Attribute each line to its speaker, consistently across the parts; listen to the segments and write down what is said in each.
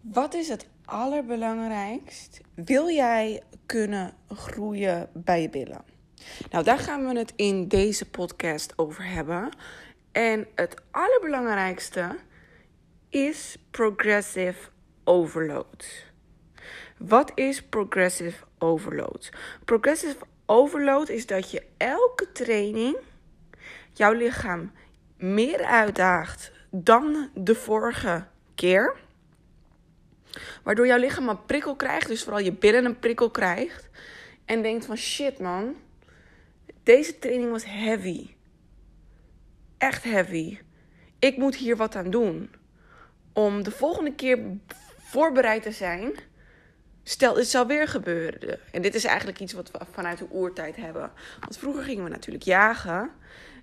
Speaker 1: Wat is het allerbelangrijkst? Wil jij kunnen groeien bij je billen? Nou, daar gaan we het in deze podcast over hebben. En het allerbelangrijkste is progressive overload. Wat is progressive overload? Progressive overload is dat je elke training jouw lichaam meer uitdaagt dan de vorige keer. Waardoor jouw lichaam een prikkel krijgt, dus vooral je billen een prikkel krijgt. En denkt van shit man, deze training was heavy. Echt heavy. Ik moet hier wat aan doen. Om de volgende keer voorbereid te zijn. Stel, het zal weer gebeuren. En dit is eigenlijk iets wat we vanuit de oertijd hebben. Want vroeger gingen we natuurlijk jagen.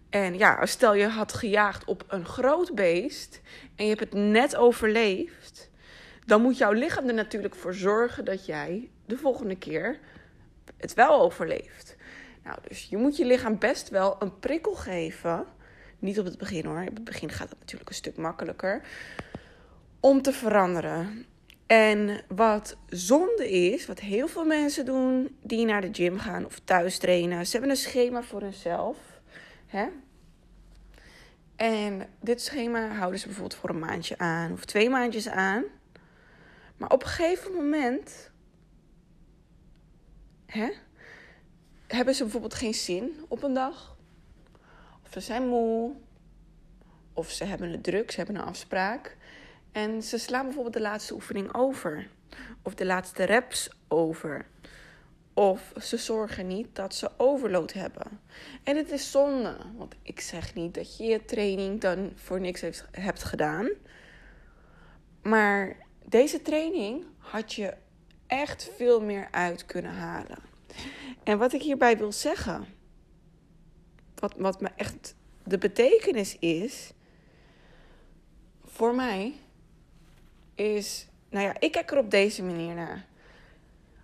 Speaker 1: En ja, stel je had gejaagd op een groot beest. En je hebt het net overleefd. Dan moet jouw lichaam er natuurlijk voor zorgen dat jij de volgende keer het wel overleeft. Nou, dus je moet je lichaam best wel een prikkel geven. Niet op het begin hoor. Op het begin gaat het natuurlijk een stuk makkelijker. Om te veranderen. En wat zonde is, wat heel veel mensen doen die naar de gym gaan of thuis trainen. Ze hebben een schema voor hunzelf. Hè? En dit schema houden ze bijvoorbeeld voor een maandje aan of twee maandjes aan. Maar op een gegeven moment hè, hebben ze bijvoorbeeld geen zin op een dag. Of ze zijn moe. Of ze hebben het druk, ze hebben een afspraak. En ze slaan bijvoorbeeld de laatste oefening over. Of de laatste reps over. Of ze zorgen niet dat ze overload hebben. En het is zonde. Want ik zeg niet dat je je training dan voor niks hebt gedaan. Maar deze training had je echt veel meer uit kunnen halen. En wat ik hierbij wil zeggen, wat, wat me echt de betekenis is, voor mij, is, nou ja, ik kijk er op deze manier naar.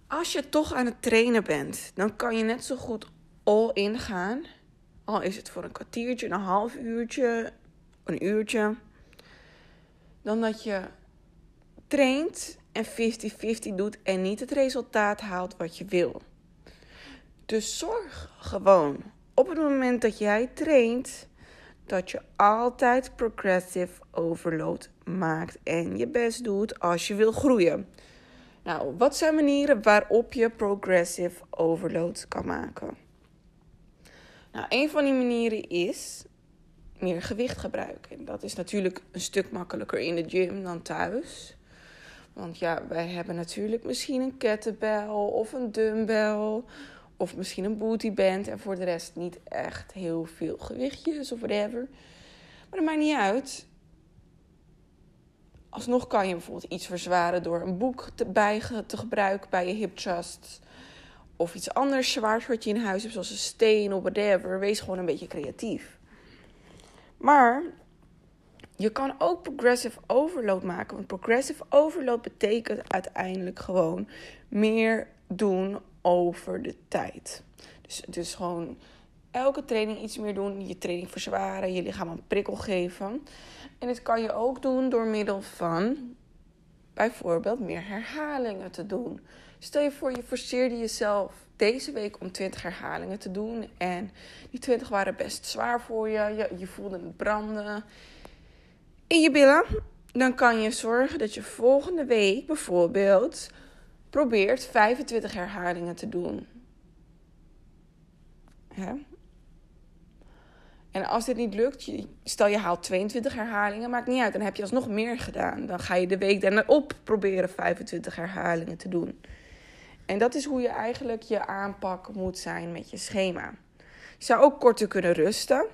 Speaker 1: Als je toch aan het trainen bent, dan kan je net zo goed all in gaan. Al is het voor een kwartiertje, een half uurtje, een uurtje. Dan dat je traint en 50-50 doet en niet het resultaat haalt wat je wil. Dus zorg gewoon op het moment dat jij traint dat je altijd progressive overload maakt en je best doet als je wil groeien. Nou, wat zijn manieren waarop je progressive overload kan maken? Nou, een van die manieren is meer gewicht gebruiken. Dat is natuurlijk een stuk makkelijker in de gym dan thuis. Want ja, wij hebben natuurlijk misschien een kettlebell of een dumbbell of misschien een bootyband en voor de rest niet echt heel veel gewichtjes of whatever. Maar dat maakt niet uit. Alsnog kan je bijvoorbeeld iets verzwaren door een boek te, bij te gebruiken bij je hip trust. Of iets anders zwaars wat je in huis hebt, zoals een steen of whatever. Wees gewoon een beetje creatief. Maar je kan ook progressive overload maken. Want progressive overload betekent uiteindelijk gewoon meer doen over de tijd. Dus, dus gewoon elke training iets meer doen. Je training verzwaren, je lichaam een prikkel geven. En dit kan je ook doen door middel van bijvoorbeeld meer herhalingen te doen. Stel je voor, je forceerde jezelf deze week om 20 herhalingen te doen. En die 20 waren best zwaar voor je. Je, je voelde het branden in je billen. Dan kan je zorgen dat je volgende week bijvoorbeeld probeert 25 herhalingen te doen. Hè? En als dit niet lukt, stel je haalt 22 herhalingen, maakt niet uit. Dan heb je alsnog meer gedaan. Dan ga je de week daarna op proberen 25 herhalingen te doen. En dat is hoe je eigenlijk je aanpak moet zijn met je schema. Je zou ook korter kunnen rusten.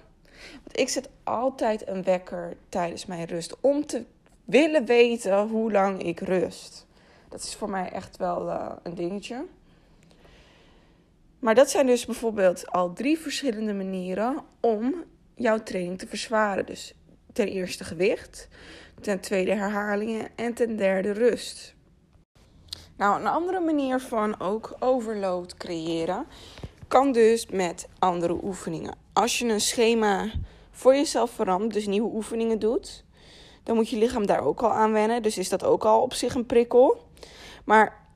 Speaker 1: Want ik zet altijd een wekker tijdens mijn rust om te willen weten hoe lang ik rust. Dat is voor mij echt wel uh, een dingetje. Maar dat zijn dus bijvoorbeeld al drie verschillende manieren om jouw training te verzwaren. Dus ten eerste gewicht, ten tweede herhalingen en ten derde rust. Nou, een andere manier van ook overload creëren kan dus met andere oefeningen. Als je een schema voor jezelf verandert, dus nieuwe oefeningen doet, dan moet je lichaam daar ook al aan wennen. Dus is dat ook al op zich een prikkel. Maar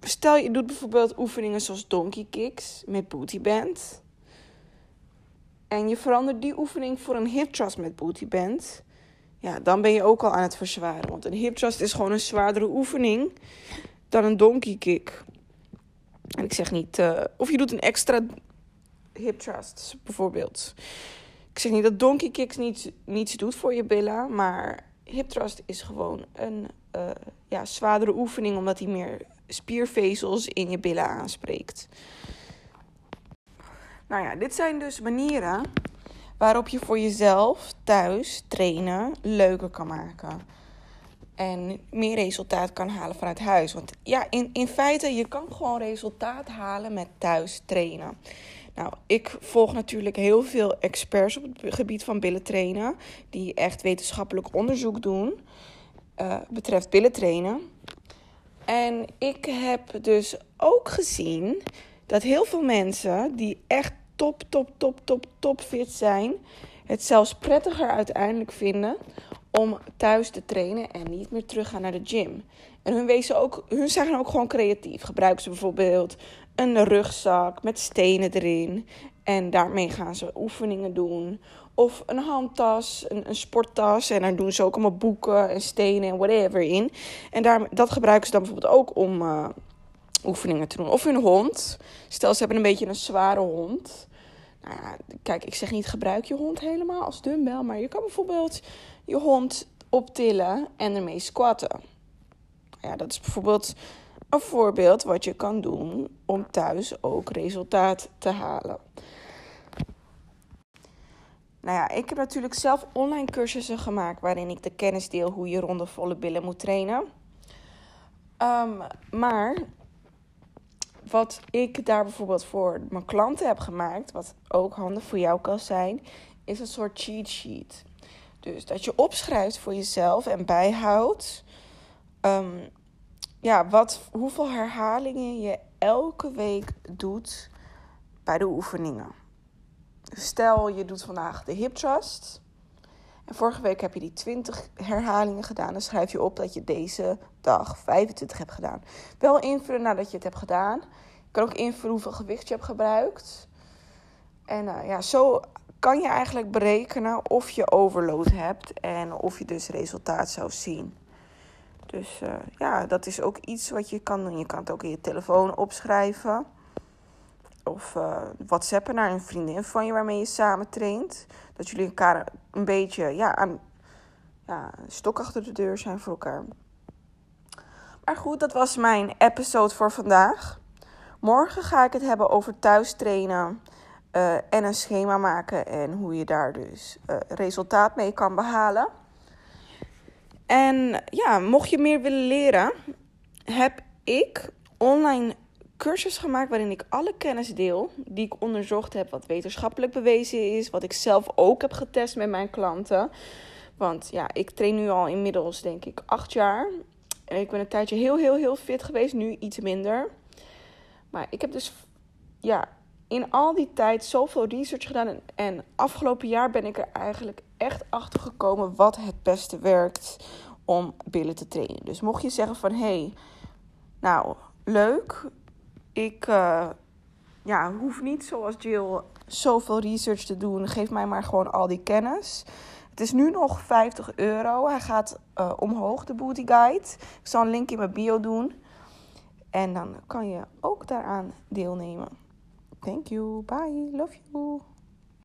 Speaker 1: stel je doet bijvoorbeeld oefeningen zoals donkey kicks met booty band. En je verandert die oefening voor een hip thrust met booty band. Ja, dan ben je ook al aan het verzwaren. Want een hip thrust is gewoon een zwaardere oefening dan een donkey kick. En ik zeg niet, uh, of je doet een extra hip thrust bijvoorbeeld. Ik zeg niet dat donkey kicks niets, niets doet voor je billen, maar hip thrust is gewoon een uh, ja, zwaardere oefening omdat hij meer spiervezels in je billen aanspreekt. Nou ja, dit zijn dus manieren waarop je voor jezelf thuis trainen leuker kan maken. En meer resultaat kan halen vanuit huis. Want ja, in, in feite, je kan gewoon resultaat halen met thuis trainen. Nou, ik volg natuurlijk heel veel experts op het gebied van billen trainen. Die echt wetenschappelijk onderzoek doen. Uh, betreft billen trainen. En ik heb dus ook gezien dat heel veel mensen die echt top, top, top, top, top fit zijn, het zelfs prettiger uiteindelijk vinden om thuis te trainen en niet meer terug gaan naar de gym. En hun, wezen ook, hun zijn ook gewoon creatief. Gebruiken ze bijvoorbeeld een rugzak met stenen erin. En daarmee gaan ze oefeningen doen. Of een handtas, een, een sporttas. En daar doen ze ook allemaal boeken en stenen en whatever in. En daar, dat gebruiken ze dan bijvoorbeeld ook om uh, oefeningen te doen. Of hun hond. Stel, ze hebben een beetje een zware hond. Nou ja, kijk, ik zeg niet gebruik je hond helemaal als dumbbell. Maar je kan bijvoorbeeld je hond optillen en ermee squatten. Ja, dat is bijvoorbeeld een voorbeeld wat je kan doen om thuis ook resultaat te halen. Nou ja, ik heb natuurlijk zelf online cursussen gemaakt waarin ik de kennis deel hoe je ronde volle billen moet trainen. Um, maar wat ik daar bijvoorbeeld voor mijn klanten heb gemaakt, wat ook handig voor jou kan zijn, is een soort cheat sheet. Dus dat je opschrijft voor jezelf en bijhoudt um, ja, wat, hoeveel herhalingen je elke week doet bij de oefeningen. Stel je doet vandaag de hip thrust. En vorige week heb je die 20 herhalingen gedaan. Dan schrijf je op dat je deze dag 25 hebt gedaan. Wel invullen nadat je het hebt gedaan. Je kan ook invullen hoeveel gewicht je hebt gebruikt. En uh, ja, zo kan je eigenlijk berekenen of je overload hebt en of je dus resultaat zou zien. Dus uh, ja, dat is ook iets wat je kan doen. Je kan het ook in je telefoon opschrijven. Of uh, whatsappen naar een vriendin van je waarmee je samen traint. Dat jullie elkaar een beetje ja, aan ja, stok achter de deur zijn voor elkaar. Maar goed, dat was mijn episode voor vandaag. Morgen ga ik het hebben over thuis trainen. Uh, en een schema maken en hoe je daar dus uh, resultaat mee kan behalen. En ja, mocht je meer willen leren, heb ik online cursus gemaakt waarin ik alle kennis deel die ik onderzocht heb, wat wetenschappelijk bewezen is, wat ik zelf ook heb getest met mijn klanten. Want ja, ik train nu al inmiddels denk ik acht jaar. En ik ben een tijdje heel, heel, heel fit geweest, nu iets minder. Maar ik heb dus ja, in al die tijd zoveel research gedaan. En, en afgelopen jaar ben ik er eigenlijk echt achter gekomen wat het beste werkt om billen te trainen. Dus mocht je zeggen van hey, nou leuk, ik uh, ja, hoef niet zoals Jill zoveel research te doen. Geef mij maar gewoon al die kennis. Het is nu nog 50 euro. Hij gaat uh, omhoog, de Booty Guide. Ik zal een link in mijn bio doen. En dan kan je ook daaraan deelnemen. Thank you. Bye. Love you.